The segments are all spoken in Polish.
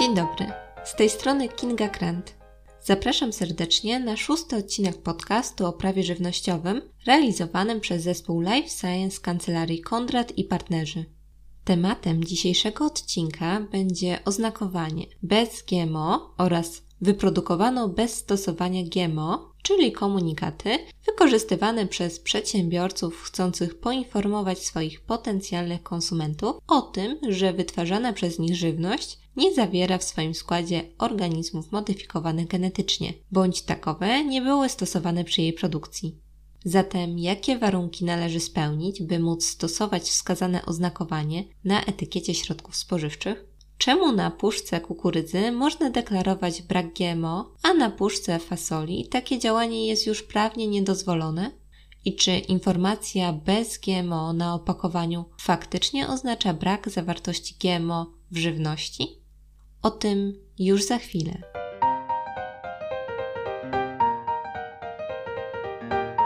Dzień dobry, z tej strony Kinga Krant. Zapraszam serdecznie na szósty odcinek podcastu o prawie żywnościowym realizowanym przez zespół Life Science Kancelarii Kondrat i partnerzy. Tematem dzisiejszego odcinka będzie oznakowanie bez GMO oraz wyprodukowano bez stosowania GMO, czyli komunikaty wykorzystywane przez przedsiębiorców chcących poinformować swoich potencjalnych konsumentów o tym, że wytwarzana przez nich żywność nie zawiera w swoim składzie organizmów modyfikowanych genetycznie, bądź takowe nie były stosowane przy jej produkcji. Zatem jakie warunki należy spełnić, by móc stosować wskazane oznakowanie na etykiecie środków spożywczych? Czemu na puszce kukurydzy można deklarować brak GMO, a na puszce fasoli takie działanie jest już prawnie niedozwolone? I czy informacja bez GMO na opakowaniu faktycznie oznacza brak zawartości GMO w żywności? O tym już za chwilę.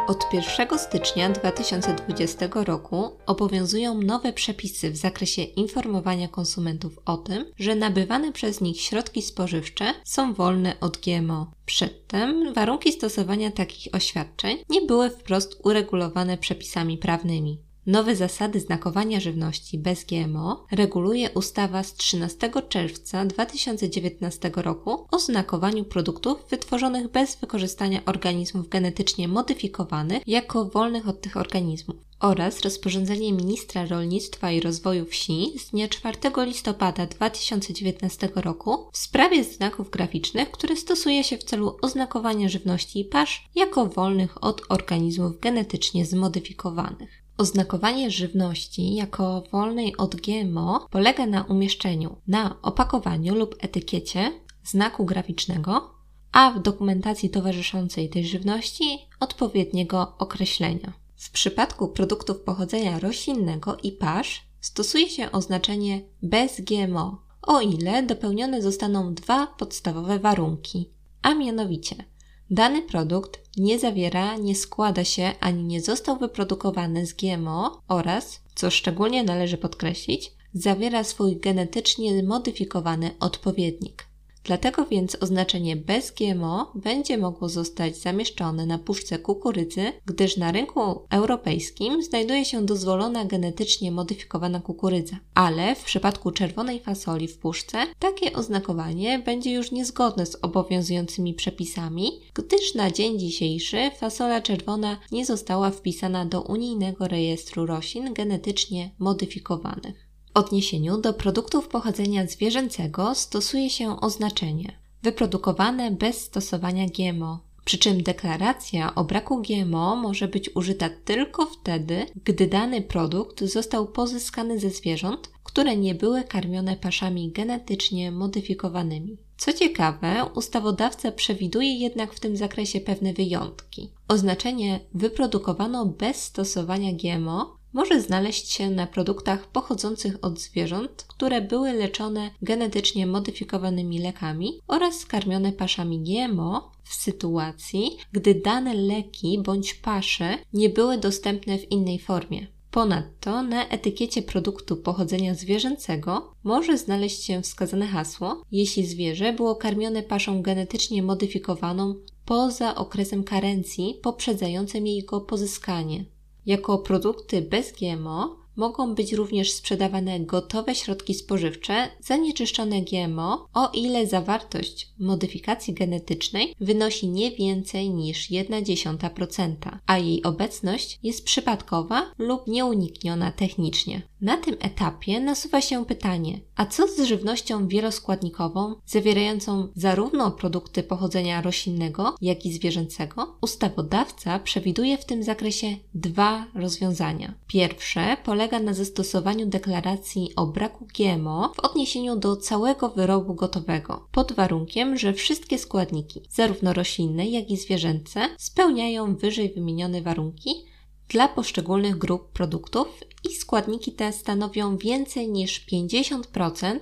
Od 1 stycznia 2020 roku obowiązują nowe przepisy w zakresie informowania konsumentów o tym, że nabywane przez nich środki spożywcze są wolne od GMO. Przedtem warunki stosowania takich oświadczeń nie były wprost uregulowane przepisami prawnymi. Nowe zasady znakowania żywności bez GMO reguluje ustawa z 13 czerwca 2019 roku o znakowaniu produktów wytworzonych bez wykorzystania organizmów genetycznie modyfikowanych jako wolnych od tych organizmów oraz rozporządzenie ministra rolnictwa i rozwoju wsi z dnia 4 listopada 2019 roku w sprawie znaków graficznych, które stosuje się w celu oznakowania żywności i pasz jako wolnych od organizmów genetycznie zmodyfikowanych. Oznakowanie żywności jako wolnej od GMO polega na umieszczeniu na opakowaniu lub etykiecie znaku graficznego, a w dokumentacji towarzyszącej tej żywności odpowiedniego określenia. W przypadku produktów pochodzenia roślinnego i pasz stosuje się oznaczenie bez GMO, o ile dopełnione zostaną dwa podstawowe warunki, a mianowicie Dany produkt nie zawiera, nie składa się ani nie został wyprodukowany z GMO oraz, co szczególnie należy podkreślić, zawiera swój genetycznie modyfikowany odpowiednik. Dlatego więc oznaczenie bez GMO będzie mogło zostać zamieszczone na puszce kukurydzy, gdyż na rynku europejskim znajduje się dozwolona genetycznie modyfikowana kukurydza. Ale w przypadku czerwonej fasoli w puszce takie oznakowanie będzie już niezgodne z obowiązującymi przepisami, gdyż na dzień dzisiejszy fasola czerwona nie została wpisana do unijnego rejestru roślin genetycznie modyfikowanych odniesieniu do produktów pochodzenia zwierzęcego stosuje się oznaczenie wyprodukowane bez stosowania GMO. Przy czym deklaracja o braku GMO może być użyta tylko wtedy, gdy dany produkt został pozyskany ze zwierząt, które nie były karmione paszami genetycznie modyfikowanymi. Co ciekawe, ustawodawca przewiduje jednak w tym zakresie pewne wyjątki. Oznaczenie wyprodukowano bez stosowania GMO może znaleźć się na produktach pochodzących od zwierząt, które były leczone genetycznie modyfikowanymi lekami oraz skarmione paszami GMO w sytuacji, gdy dane leki bądź pasze nie były dostępne w innej formie. Ponadto na etykiecie produktu pochodzenia zwierzęcego może znaleźć się wskazane hasło, jeśli zwierzę było karmione paszą genetycznie modyfikowaną poza okresem karencji poprzedzającym jego pozyskanie. Jako produkty bez GMO mogą być również sprzedawane gotowe środki spożywcze zanieczyszczone GMO, o ile zawartość modyfikacji genetycznej wynosi nie więcej niż 1,1%, a jej obecność jest przypadkowa lub nieunikniona technicznie. Na tym etapie nasuwa się pytanie, a co z żywnością wieloskładnikową, zawierającą zarówno produkty pochodzenia roślinnego, jak i zwierzęcego? Ustawodawca przewiduje w tym zakresie dwa rozwiązania. Pierwsze polega na zastosowaniu deklaracji o braku GMO w odniesieniu do całego wyrobu gotowego, pod warunkiem, że wszystkie składniki, zarówno roślinne, jak i zwierzęce, spełniają wyżej wymienione warunki dla poszczególnych grup produktów i składniki te stanowią więcej niż 50%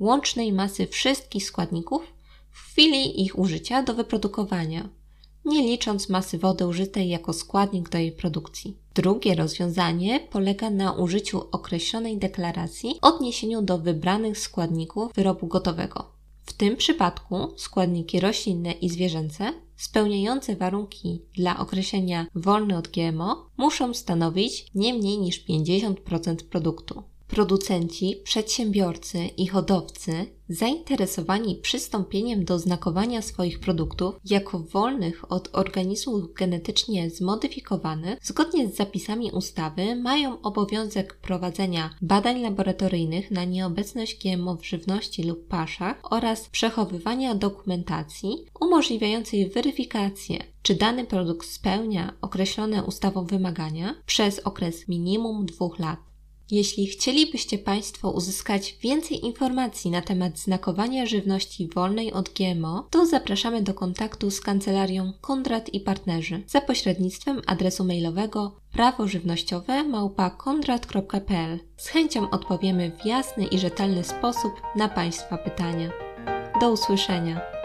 łącznej masy wszystkich składników w chwili ich użycia do wyprodukowania, nie licząc masy wody użytej jako składnik do jej produkcji. Drugie rozwiązanie polega na użyciu określonej deklaracji w odniesieniu do wybranych składników wyrobu gotowego. W tym przypadku składniki roślinne i zwierzęce spełniające warunki dla określenia wolny od GMO muszą stanowić nie mniej niż 50% produktu. Producenci, przedsiębiorcy i hodowcy zainteresowani przystąpieniem do znakowania swoich produktów jako wolnych od organizmów genetycznie zmodyfikowanych, zgodnie z zapisami ustawy, mają obowiązek prowadzenia badań laboratoryjnych na nieobecność GMO w żywności lub paszach oraz przechowywania dokumentacji umożliwiającej weryfikację, czy dany produkt spełnia określone ustawą wymagania przez okres minimum dwóch lat. Jeśli chcielibyście Państwo uzyskać więcej informacji na temat znakowania żywności wolnej od GMO, to zapraszamy do kontaktu z kancelarią Kondrat i Partnerzy za pośrednictwem adresu mailowego prawożywnościowe małpa.kondrat.pl. Z chęcią odpowiemy w jasny i rzetelny sposób na Państwa pytania. Do usłyszenia.